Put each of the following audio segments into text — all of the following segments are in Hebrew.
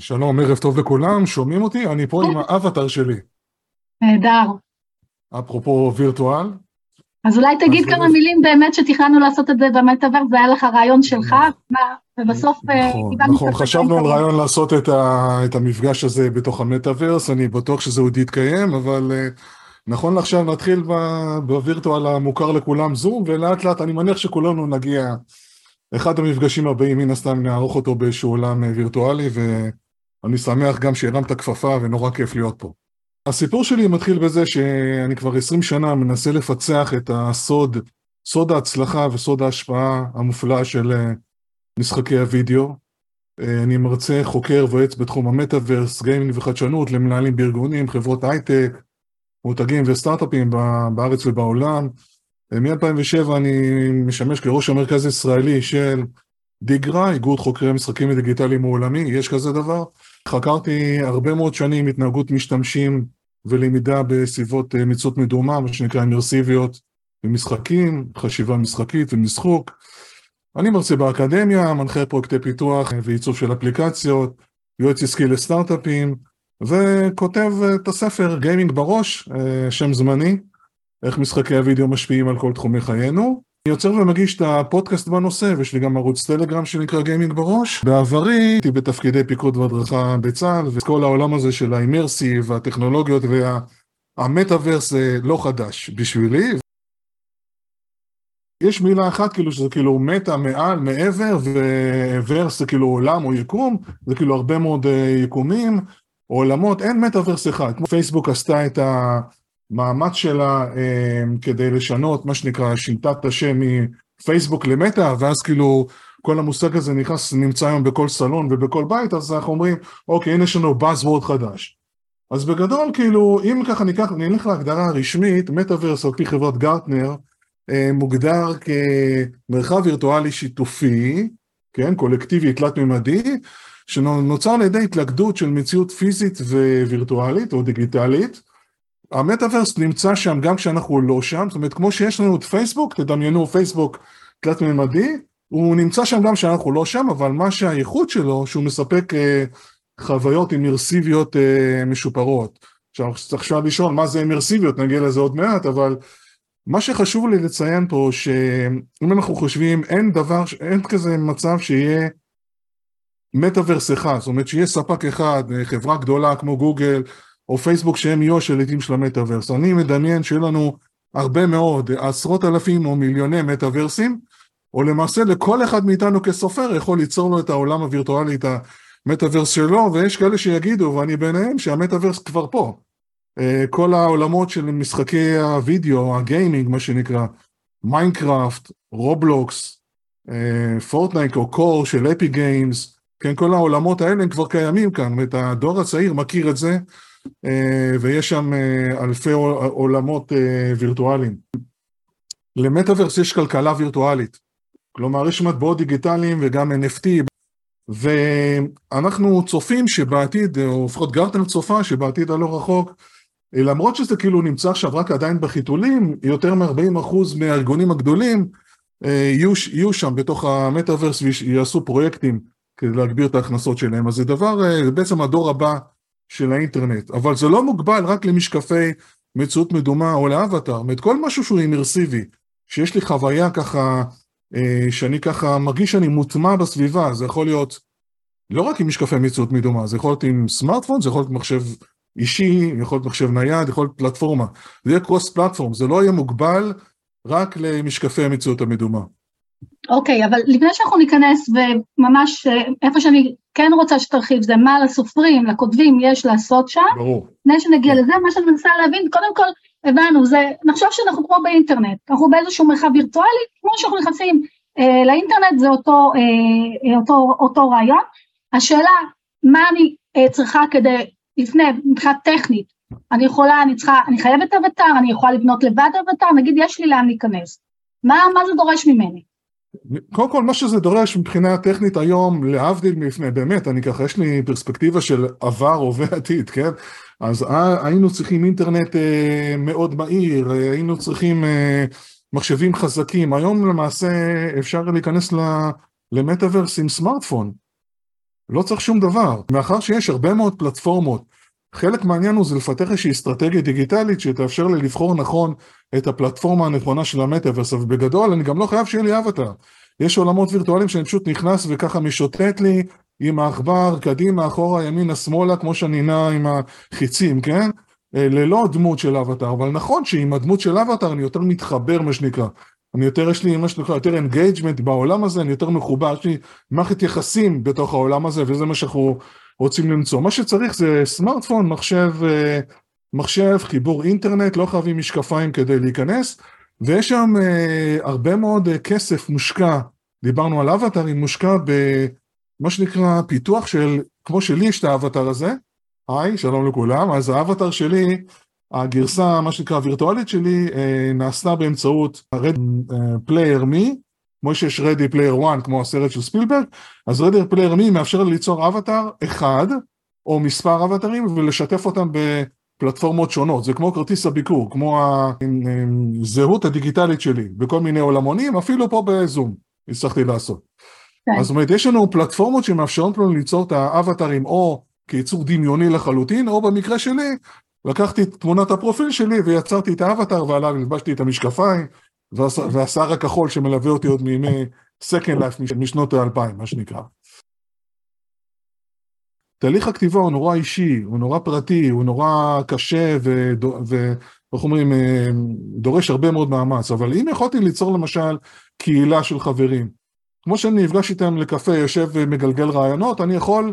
שלום, ערב טוב לכולם, שומעים אותי? אני פה עם האבטר שלי. נהדר. אפרופו וירטואל. אז אולי תגיד אז כמה באמת- מילים באמת שתכננו לעשות את זה במטאוורס, זה היה לך רעיון שלך, מה, ובסוף אה, נכון, קיבלנו נכון, קצת חשבנו על. רעיון לעשות את, ה, את המפגש הזה בתוך המטאוורס, אני בטוח שזה עוד יתקיים, אבל אה, נכון לעכשיו נתחיל בווירטואל המוכר לכולם זום, ולאט לאט אני מניח שכולנו נגיע, אחד המפגשים הבאים מן הסתם נערוך אותו באיזשהו עולם אה, וירטואלי, ואני שמח גם שהרמת כפפה ונורא כיף להיות פה. הסיפור שלי מתחיל בזה שאני כבר 20 שנה מנסה לפצח את הסוד, סוד ההצלחה וסוד ההשפעה המופלאה של אה, משחקי הוידאו. אה, אני מרצה, חוקר ויועץ בתחום המטאוורס, גיימינג וחדשנות למנהלים בארגונים, חברות הייטק, מותגים וסטארט-אפים בארץ ובעולם. אה, מ-2007 אני משמש כראש המרכז הישראלי של דיגרה, איגוד חוקרי משחקים דיגיטליים העולמי, יש כזה דבר. חקרתי הרבה מאוד שנים התנהגות משתמשים ולמידה בסביבות אה, מציאות מדומה, מה שנקרא אימרסיביות במשחקים, חשיבה משחקית ומשחוק. אני מרצה באקדמיה, מנחה פרויקטי פיתוח ועיצוב של אפליקציות, יועץ עסקי לסטארט-אפים, וכותב אה, את הספר גיימינג בראש, אה, שם זמני, איך משחקי הוידאו משפיעים על כל תחומי חיינו. אני יוצר ומגיש את הפודקאסט בנושא, ויש לי גם ערוץ טלגרם שנקרא גיימינג בראש. בעברי הייתי בתפקידי פיקוד והדרכה בצה"ל, וכל העולם הזה של האימרסיב והטכנולוגיות והמטאוורס זה לא חדש בשבילי. יש מילה אחת כאילו שזה כאילו מטה מעל, מעבר, וורס זה כאילו עולם או יקום, זה כאילו הרבה מאוד אה, יקומים, עולמות, אין מטאוורס אחד. כמו פייסבוק עשתה את המאמץ שלה אה, כדי לשנות, מה שנקרא, שינתה את השם מפייסבוק למטה, ואז כאילו כל המושג הזה נכנס, נמצא היום בכל סלון ובכל בית, אז אנחנו אומרים, אוקיי, הנה יש לנו Buzzword חדש. אז בגדול, כאילו, אם ככה ניקח, נלך להגדרה הרשמית, מטאוורס על פי חברת גרטנר, אה, מוגדר כמרחב וירטואלי שיתופי, כן, קולקטיבי תלת-ממדי, שנוצר על ידי התלכדות של מציאות פיזית ווירטואלית או דיגיטלית. המטאוורס נמצא שם גם כשאנחנו לא שם, זאת אומרת, כמו שיש לנו את פייסבוק, תדמיינו פייסבוק תלת-ממדי, הוא נמצא שם גם כשאנחנו לא שם, אבל מה שהייחוד שלו, שהוא מספק אה, חוויות אימרסיביות אה, משופרות. עכשיו, צריך עכשיו לשאול מה זה אימרסיביות, נגיע לזה עוד מעט, אבל מה שחשוב לי לציין פה, שאם אנחנו חושבים, אין דבר, אין כזה מצב שיהיה מטאוורס אחד, זאת אומרת שיהיה ספק אחד, חברה גדולה כמו גוגל או פייסבוק שהם יהיו השליטים של המטאוורס. אני מדמיין שיהיה לנו הרבה מאוד, עשרות אלפים או מיליוני מטאוורסים, או למעשה לכל אחד מאיתנו כסופר יכול ליצור לו את העולם הווירטואלי, את המטאוורס שלו, ויש כאלה שיגידו, ואני ביניהם, שהמטאוורס כבר פה. אה, כל העולמות של משחקי הוידאו, הגיימינג, מה שנקרא, מיינקראפט, רובלוקס, אה, פורטנייט או קור של אפיק גיימס, כן, כל העולמות האלה הם כבר קיימים כאן, אומרת, הדור הצעיר מכיר את זה, ויש שם אה, אלפי עול- עולמות אה, וירטואליים. למטאוורס יש כלכלה וירטואלית, כלומר יש מטבעות דיגיטליים וגם NFT, ואנחנו צופים שבעתיד, או לפחות גרטנר צופה שבעתיד הלא רחוק, למרות שזה כאילו נמצא עכשיו רק עדיין בחיתולים, יותר מ-40% מהארגונים הגדולים אה, יהיו, יהיו שם בתוך המטאוורס ויעשו פרויקטים כדי להגביר את ההכנסות שלהם. אז זה דבר, אה, בעצם הדור הבא של האינטרנט. אבל זה לא מוגבל רק למשקפי מציאות מדומה או לאבטר, זאת כל משהו שהוא אימרסיבי, שיש לי חוויה ככה, אה, שאני ככה מרגיש שאני מוטמע בסביבה, זה יכול להיות לא רק עם משקפי מציאות מדומה, זה יכול להיות עם סמארטפון, זה יכול להיות מחשב אישי, יכול להיות מחשב נייד, יכול להיות פלטפורמה. זה יהיה קרוס פלטפורם, זה לא יהיה מוגבל רק למשקפי המציאות המדומה. אוקיי, אבל לפני שאנחנו ניכנס, וממש אה, איפה שאני כן רוצה שתרחיב, זה מה לסופרים, לכותבים יש לעשות שם, ברור. לפני שנגיע לזה, מה שאני מנסה להבין, קודם כל, הבנו, זה, נחשוב שאנחנו כמו באינטרנט, אנחנו באיזשהו מרחב וירטואלי, כמו שאנחנו נכנסים אה, לאינטרנט, זה אותו, אה, אותו, אותו רעיון. השאלה, מה אני אה, צריכה כדי, לפני, מבחינה טכנית, אני יכולה, אני צריכה, אני חייבת אבטר, אני יכולה לבנות לבד אבטר, נגיד יש לי לאן להיכנס. מה, מה זה דורש ממני? קודם כל, מה שזה דורש מבחינה טכנית היום, להבדיל מלפני, באמת, אני ככה, יש לי פרספקטיבה של עבר, הווה, עתיד, כן? אז היינו צריכים אינטרנט אה, מאוד מהיר, אה, היינו צריכים אה, מחשבים חזקים. היום למעשה אפשר להיכנס למטאוורס עם סמארטפון. לא צריך שום דבר. מאחר שיש הרבה מאוד פלטפורמות, חלק מהעניין הוא זה לפתח איזושהי אסטרטגיה דיגיטלית שתאפשר לי לבחור נכון את הפלטפורמה הנכונה של המטאברס, ובגדול אני גם לא חייב שיהיה לי אבטר. יש עולמות וירטואליים שאני פשוט נכנס וככה משוטט לי עם העכבר קדימה, אחורה, ימינה, שמאלה, כמו שאני נע עם החיצים, כן? אה, ללא דמות של אבטר, אבל נכון שעם הדמות של אבטר אני יותר מתחבר, מה שנקרא. אני יותר, יש לי מה שנקרא, יותר engagement בעולם הזה, אני יותר מחובר, יש לי מערכת יחסים בתוך העולם הזה, וזה מה שאנחנו רוצים למצוא. מה שצריך זה סמארטפון, מחשב, אה, מחשב, חיבור אינטרנט, לא חייבים משקפיים כדי להיכנס, ויש שם אה, הרבה מאוד אה, כסף מושקע, דיברנו על אבטרים, מושקע במה שנקרא פיתוח של, כמו שלי יש את האבטר הזה, היי, שלום לכולם, אז האבטר שלי, הגרסה, מה שנקרא הווירטואלית שלי, נעשתה באמצעות Red Player Me, כמו שיש Ready Player One, כמו הסרט של ספילברג, אז Ready Player Me מאפשר ליצור אבטר אחד, או מספר אבטרים, ולשתף אותם בפלטפורמות שונות. זה כמו כרטיס הביקור, כמו הזהות הדיגיטלית שלי, בכל מיני עולמונים, אפילו פה בזום, הצלחתי לעשות. כן. אז זאת אומרת, יש לנו פלטפורמות שמאפשרות לנו ליצור את האבטרים, או כייצור דמיוני לחלוטין, או במקרה שלי, לקחתי את תמונת הפרופיל שלי ויצרתי את האבטר ועליו הלבשתי את המשקפיים והשיער הכחול שמלווה אותי עוד מימי Second Life משנות האלפיים, מה שנקרא. תהליך הכתיבה הוא נורא אישי, הוא נורא פרטי, הוא נורא קשה ואיך אומרים, אה, דורש הרבה מאוד מאמץ, אבל אם יכולתי ליצור למשל קהילה של חברים, כמו שאני נפגש איתם לקפה, יושב ומגלגל רעיונות, אני יכול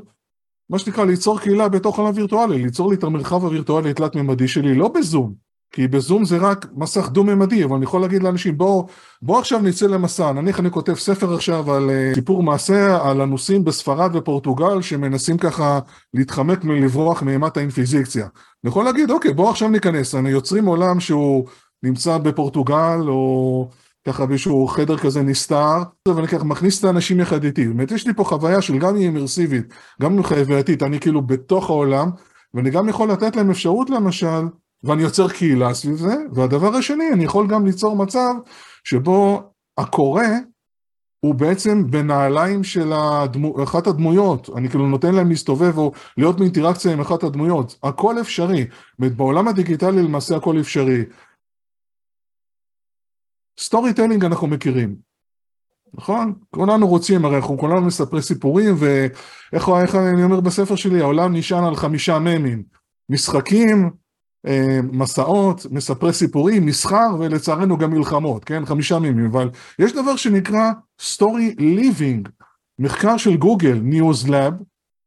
מה שנקרא ליצור קהילה בתוך עולם וירטואלי, ליצור לי את המרחב הווירטואלי התלת-ממדי שלי, לא בזום, כי בזום זה רק מסך דו-ממדי, אבל אני יכול להגיד לאנשים בואו בוא עכשיו נצא למסע, נניח אני כותב ספר עכשיו על uh, סיפור מעשה על הנוסעים בספרד ופורטוגל שמנסים ככה להתחמק מלברוח מאימת האינפיזיקציה. אני יכול להגיד אוקיי בואו עכשיו ניכנס, אני יוצרים עולם שהוא נמצא בפורטוגל או ככה באיזשהו חדר כזה נסתר, ואני ככה מכניס את האנשים יחד איתי. אומרת, יש לי פה חוויה של גם אימרסיבית, גם חווייתית, אני כאילו בתוך העולם, ואני גם יכול לתת להם אפשרות למשל, ואני יוצר קהילה סביב זה, והדבר השני, אני יכול גם ליצור מצב שבו הקורא הוא בעצם בנעליים של הדמו, אחת הדמויות, אני כאילו נותן להם להסתובב או להיות באינטראקציה עם אחת הדמויות, הכל אפשרי, בעולם הדיגיטלי למעשה הכל אפשרי. storytelling אנחנו מכירים, נכון? כולנו רוצים, הרי אנחנו כולנו מספרי סיפורים, ואיך איך אני אומר בספר שלי, העולם נשען על חמישה ממים, משחקים, מסעות, מספרי סיפורים, מסחר ולצערנו גם מלחמות, כן? חמישה ממים, אבל יש דבר שנקרא סטורי ליבינג, מחקר של גוגל, News Lab,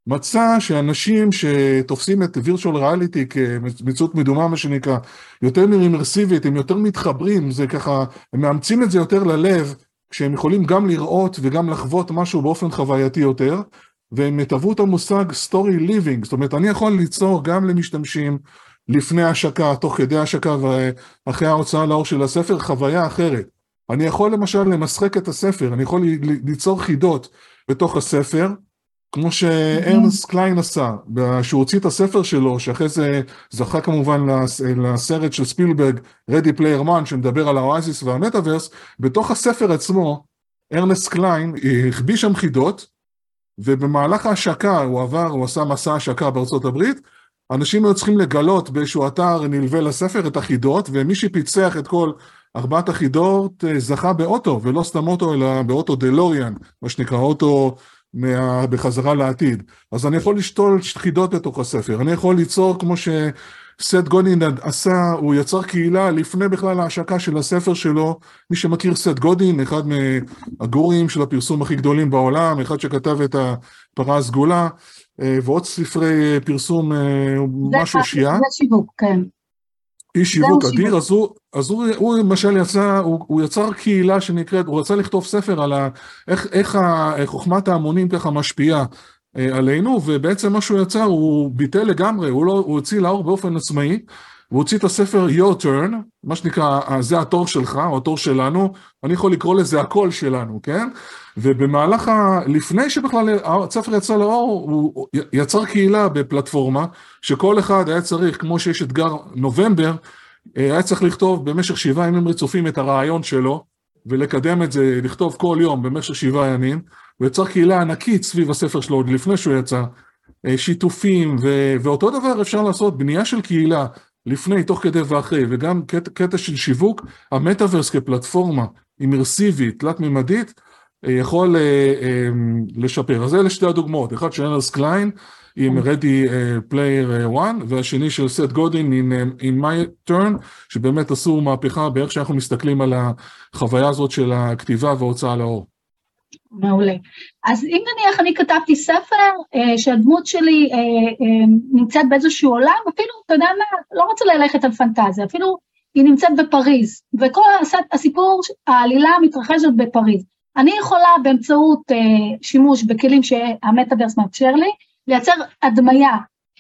מצא שאנשים שתופסים את virtual reality כמציאות מדומה מה שנקרא, יותר אימרסיבית, הם יותר מתחברים, זה ככה, הם מאמצים את זה יותר ללב, כשהם יכולים גם לראות וגם לחוות משהו באופן חווייתי יותר, והם יטבעו את המושג story living, זאת אומרת אני יכול ליצור גם למשתמשים לפני השקה, תוך כדי השקה ואחרי ההוצאה לאור של הספר, חוויה אחרת. אני יכול למשל למשחק את הספר, אני יכול ליצור חידות בתוך הספר, כמו שארנס קליין עשה, שהוא הוציא את הספר שלו, שאחרי זה זכה כמובן לסרט של ספילברג, Ready Player One, שמדבר על האואזיס והמטאברס, בתוך הספר עצמו, ארנס קליין החביא שם חידות, ובמהלך ההשקה הוא עבר, הוא עשה מסע השקה בארצות הברית, אנשים היו צריכים לגלות באיזשהו אתר נלווה לספר את החידות, ומי שפיצח את כל ארבעת החידות אה, זכה באוטו, ולא סתם אוטו, אלא באוטו דלוריאן, מה שנקרא אוטו מה, בחזרה לעתיד. אז אני יכול לשתול חידות בתוך הספר, אני יכול ליצור כמו שסט גודין עשה, הוא יצר קהילה לפני בכלל ההשקה של הספר שלו, מי שמכיר סט גודין, אחד מהגורים של הפרסום הכי גדולים בעולם, אחד שכתב את הפרה הסגולה, אה, ועוד ספרי פרסום, אה, משהו שיעה. זה שיווק, כן. איש שיווק אדיר, אז הוא, אז הוא, הוא למשל יצא, הוא, הוא יצר קהילה שנקראת, הוא רצה לכתוב ספר על ה, איך, איך חוכמת ההמונים ככה משפיעה עלינו, ובעצם מה שהוא יצר, הוא ביטל לגמרי, הוא, לא, הוא הוציא לאור באופן עצמאי, והוא הוציא את הספר Your Turn, מה שנקרא, זה התור שלך, או התור שלנו, אני יכול לקרוא לזה הקול שלנו, כן? ובמהלך ה... לפני שבכלל הספר יצא לאור, הוא יצר קהילה בפלטפורמה, שכל אחד היה צריך, כמו שיש אתגר נובמבר, היה צריך לכתוב במשך שבעה ימים רצופים את הרעיון שלו, ולקדם את זה, לכתוב כל יום במשך שבעה ימים, הוא יצר קהילה ענקית סביב הספר שלו עוד לפני שהוא יצא, אה, שיתופים, ו, ואותו דבר אפשר לעשות, בנייה של קהילה, לפני, תוך כדי ואחרי, וגם קטע, קטע של שיווק, המטאוורס כפלטפורמה אימרסיבית, תלת-ממדית, אה, יכול אה, לשפר. אז אלה שתי הדוגמאות, אחד של אנרס קליין עם אוקיי. Ready Player One, והשני של סט גודין עם in My Turn, שבאמת עשו מהפכה באיך שאנחנו מסתכלים על החוויה הזאת של הכתיבה וההוצאה לאור. מעולה. אז אם נניח אני כתבתי ספר אה, שהדמות שלי אה, אה, נמצאת באיזשהו עולם, אפילו, אתה יודע מה, לא רוצה ללכת על פנטזיה, אפילו היא נמצאת בפריז, וכל הסיפור, העלילה מתרחשת בפריז. אני יכולה באמצעות אה, שימוש בכלים שהמטאברס מאפשר לי, לייצר הדמיה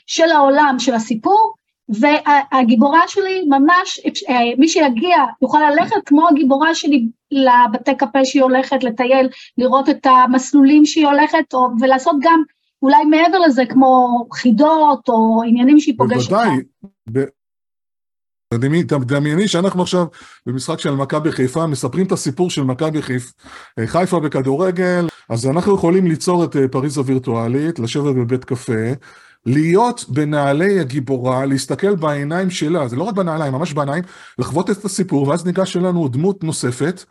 של העולם של הסיפור, והגיבורה שלי ממש, אה, מי שיגיע יוכל ללכת כמו הגיבורה שלי לבתי קפה שהיא הולכת לטייל, לראות את המסלולים שהיא הולכת, או, ולעשות גם אולי מעבר לזה כמו חידות או עניינים שהיא פוגשת. בוודאי. דמייני שאנחנו עכשיו במשחק של מכבי חיפה, מספרים את הסיפור של מכבי חיפה בכדורגל, אז אנחנו יכולים ליצור את אה, פריז הווירטואלית, לשבת בבית קפה, להיות בנעלי הגיבורה, להסתכל בעיניים שלה, זה לא רק בנעליים, ממש בעיניים, לחוות את הסיפור, ואז ניגש אלינו דמות נוספת,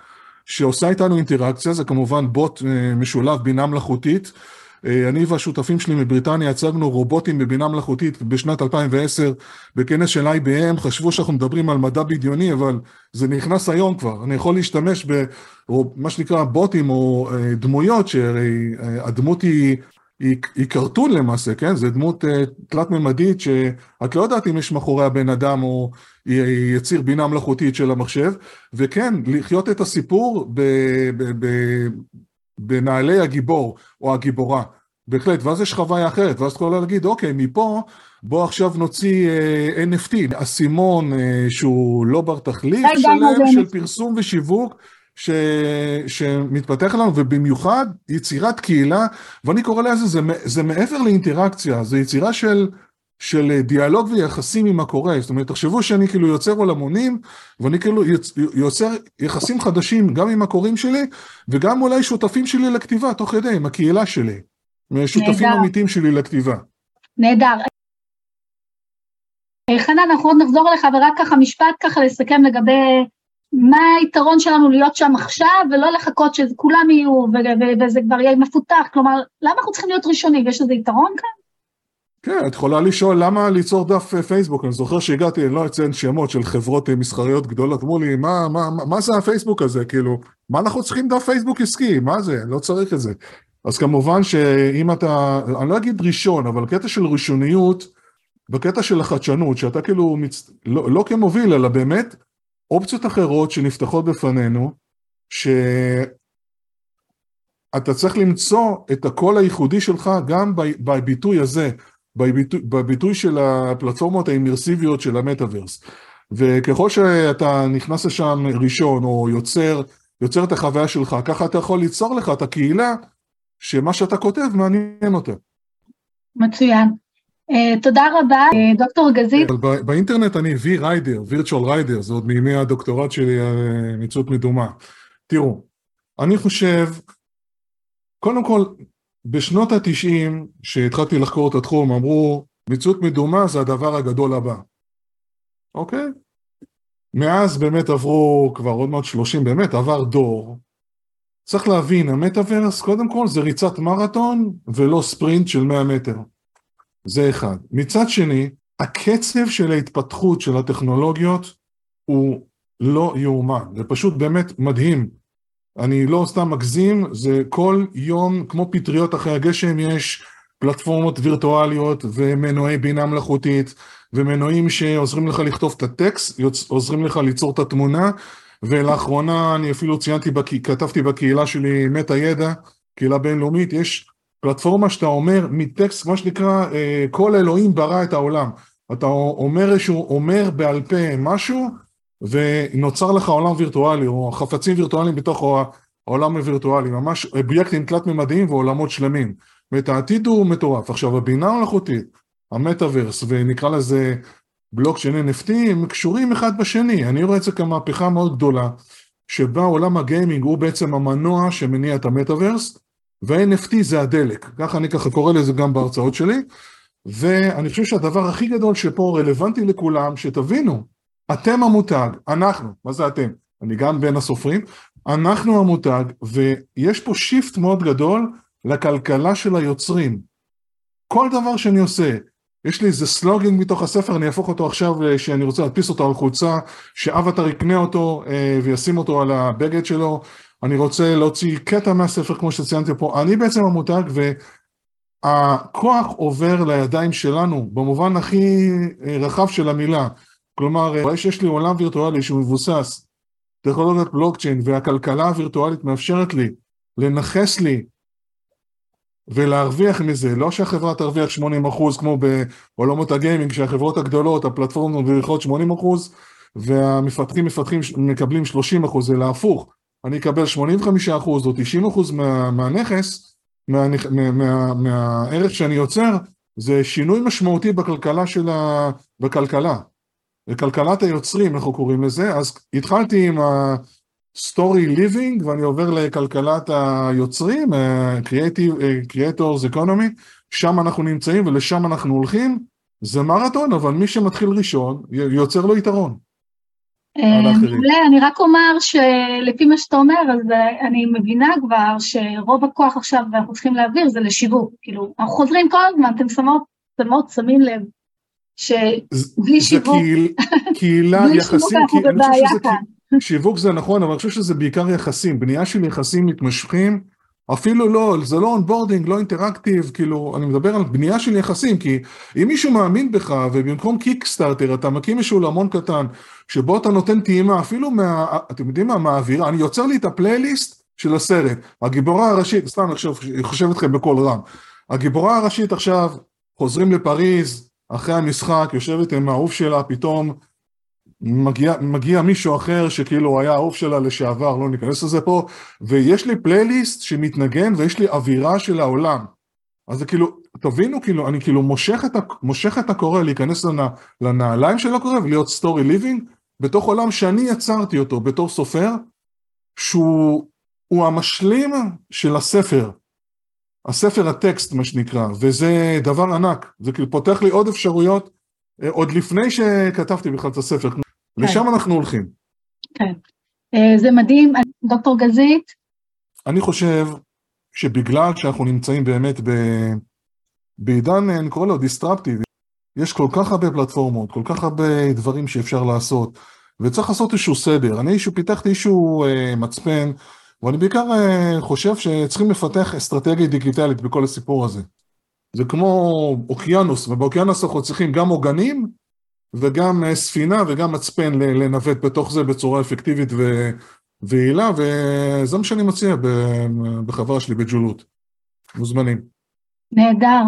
שעושה איתנו אינטראקציה, זה כמובן בוט אה, משולב בינה מלאכותית. אה, אני והשותפים שלי מבריטניה הצגנו רובוטים בבינה מלאכותית בשנת 2010 בכנס של IBM, חשבו שאנחנו מדברים על מדע בדיוני, אבל זה נכנס היום כבר. אני יכול להשתמש במה שנקרא בוטים או אה, דמויות, שהרי הדמות היא היא, היא קרטון למעשה, כן? זו דמות uh, תלת-ממדית שאת לא יודעת אם יש מאחורי הבן אדם או היא יציר בינה מלאכותית של המחשב, וכן, לחיות את הסיפור ב, ב, ב, בנעלי הגיבור או הגיבורה. בהחלט, ואז יש חוויה אחרת, ואז את יכולה להגיד, אוקיי, מפה בוא עכשיו נוציא אה, NFT, אסימון uh, שהוא לא בר תחליף שלם, של פרסום ושיווק. ש... שמתפתח לנו, ובמיוחד יצירת קהילה, ואני קורא לזה, זה, זה מעבר לאינטראקציה, זה יצירה של, של דיאלוג ויחסים עם הקורא. זאת אומרת, תחשבו שאני כאילו יוצר עולמונים, ואני כאילו יוצר יחסים חדשים גם עם הקוראים שלי, וגם אולי שותפים שלי לכתיבה, תוך כדי, עם הקהילה שלי. שותפים אמיתיים שלי לכתיבה. נהדר. חנן, אנחנו עוד נחזור אליך, ורק ככה משפט ככה לסכם לגבי מה היתרון שלנו להיות שם עכשיו, ולא לחכות שכולם יהיו וזה כבר יהיה מפותח, כלומר, למה אנחנו צריכים להיות ראשונים? יש איזה יתרון כאן? כן, את יכולה לשאול למה ליצור דף אה, פייסבוק, אני זוכר שהגעתי, אני לא אציין שמות של חברות אה, מסחריות גדולות, אמרו לי, מה, מה, מה, זה הפייסבוק הזה, כאילו, מה אנחנו צריכים דף פייסבוק עסקי, מה זה, לא צריך את זה. אז כמובן שאם אתה, אני לא אגיד ראשון, אבל קטע של ראשוניות, בקטע של החדשנות, שאתה כאילו, מצ... לא, לא כמוביל, אלא באמת אופציות אחרות שנפתחות בפנינו, שאתה צריך למצוא את הקול הייחודי שלך גם בביטוי הזה, בביטוי, בביטוי של הפלטפורמות האימרסיביות של המטאוורס. וככל שאתה נכנס לשם ראשון או יוצר, יוצר את החוויה שלך, ככה אתה יכול ליצור לך את הקהילה שמה שאתה כותב מעניין אותה. מצוין. Uh, תודה רבה, uh, דוקטור גזית. באינטרנט אני וי ריידר, וירטואל ריידר, זה עוד מימי הדוקטורט שלי, uh, מציאות מדומה. תראו, אני חושב, קודם כל, בשנות התשעים, כשהתחלתי לחקור את התחום, אמרו, מציאות מדומה זה הדבר הגדול הבא. אוקיי? מאז באמת עברו כבר עוד מעט שלושים, באמת עבר דור. צריך להבין, המטאוורס, קודם כל זה ריצת מרתון ולא ספרינט של 100 מטר. זה אחד. מצד שני, הקצב של ההתפתחות של הטכנולוגיות הוא לא יאומן, זה פשוט באמת מדהים. אני לא סתם מגזים, זה כל יום, כמו פטריות אחרי הגשם, יש פלטפורמות וירטואליות ומנועי בינה מלאכותית, ומנועים שעוזרים לך לכתוב את הטקסט, עוזרים לך ליצור את התמונה, ולאחרונה אני אפילו ציינתי, כתבתי בקהילה שלי מטה ידע, קהילה בינלאומית, יש פלטפורמה שאתה אומר מטקסט, מה שנקרא, אה, כל אלוהים ברא את העולם. אתה אומר איזשהו, אומר בעל פה משהו, ונוצר לך עולם וירטואלי, או חפצים וירטואליים בתוך העולם הווירטואלי, ממש אובייקטים תלת-ממדיים ועולמות שלמים. ואת העתיד הוא מטורף. עכשיו, הבינה המלאכותית, המטאוורס, ונקרא לזה בלוק של NFT, הם קשורים אחד בשני. אני רואה את זה כמהפכה מאוד גדולה, שבה עולם הגיימינג הוא בעצם המנוע שמניע את המטאוורס, וה-NFT זה הדלק, ככה אני ככה קורא לזה גם בהרצאות שלי, ואני חושב שהדבר הכי גדול שפה רלוונטי לכולם, שתבינו, אתם המותג, אנחנו, מה זה אתם? אני גם בין הסופרים, אנחנו המותג, ויש פה shift מאוד גדול לכלכלה של היוצרים. כל דבר שאני עושה, יש לי איזה סלוגן מתוך הספר, אני אהפוך אותו עכשיו, אה, שאני רוצה להדפיס אותו על חולצה, שאבטר יקנה אותו אה, וישים אותו על הבגד שלו, אני רוצה להוציא קטע מהספר כמו שציינתי פה, אני בעצם המותג והכוח עובר לידיים שלנו במובן הכי אה, רחב של המילה, כלומר, רואה שיש לי עולם וירטואלי שהוא מבוסס, טכנולוגיית בלוקצ'יין והכלכלה הווירטואלית מאפשרת לי לנכס לי ולהרוויח מזה, לא שהחברה תרוויח 80% כמו בעולמות הגיימינג, שהחברות הגדולות, הפלטפורמות מרוויחות 80% והמפתחים מפתחים מקבלים 30%, אלא הפוך, אני אקבל 85% או 90% מה, מהנכס, מה, מה, מה, מהערך שאני יוצר, זה שינוי משמעותי בכלכלה של ה... בכלכלה. בכלכלת היוצרים, אנחנו קוראים לזה, אז התחלתי עם ה... סטורי ליבינג ואני עובר לכלכלת היוצרים, uh, Creative, uh, Creators Economy, שם אנחנו נמצאים ולשם אנחנו הולכים, זה מרתון, אבל מי שמתחיל ראשון, יוצר לו יתרון. אה, מעולה, אני רק אומר שלפי מה שאתה אומר, אז אני מבינה כבר שרוב הכוח עכשיו, ואנחנו צריכים להעביר, זה לשיווק. כאילו, אנחנו חוזרים כל הזמן, אתם שמות, שמות, שמים לב, שבלי שיווק, קהילה בלי יחסים, שיווק אנחנו בבעיה כאן. שיווק זה נכון, אבל אני חושב שזה בעיקר יחסים, בנייה של יחסים מתמשכים, אפילו לא, זה לא onboarding, לא interactive, כאילו, אני מדבר על בנייה של יחסים, כי אם מישהו מאמין בך, ובמקום קיקסטארטר אתה מקים איזשהו לעמון קטן, שבו אתה נותן טעימה, אפילו מה, אתם יודעים מה, מהאווירה, אני יוצר לי את הפלייליסט של הסרט, הגיבורה הראשית, סתם אני חושב אתכם בקול רם, הגיבורה הראשית עכשיו, חוזרים לפריז, אחרי המשחק, יושבת עם האהוב שלה, פתאום מגיע, מגיע מישהו אחר שכאילו היה אהוב שלה לשעבר, לא ניכנס לזה פה, ויש לי פלייליסט שמתנגן ויש לי אווירה של העולם. אז זה כאילו, תבינו, כאילו, אני כאילו מושך את, מושך את הקורא להיכנס לנע, לנעליים של הקורא ולהיות סטורי ליבינג, בתוך עולם שאני יצרתי אותו בתור סופר, שהוא המשלים של הספר, הספר הטקסט מה שנקרא, וזה דבר ענק, זה כאילו פותח לי עוד אפשרויות, אה, עוד לפני שכתבתי בכלל את הספר, כן. לשם אנחנו הולכים. כן. אה, זה מדהים. דוקטור גזית? אני חושב שבגלל שאנחנו נמצאים באמת ב... בעידן, אני קורא לו דיסטרפטיב, יש כל כך הרבה פלטפורמות, כל כך הרבה דברים שאפשר לעשות, וצריך לעשות איזשהו סדר. אני איזשהו, פיתחתי איזשהו אה, מצפן, ואני בעיקר אה, חושב שצריכים לפתח אסטרטגיה דיגיטלית בכל הסיפור הזה. זה כמו אוקיינוס, ובאוקיינוס אנחנו צריכים גם עוגנים וגם אה, ספינה וגם מצפן לנווט בתוך זה בצורה אפקטיבית ויעילה, וזה מה שאני מציע בחברה שלי בג'ולות. מוזמנים. נהדר.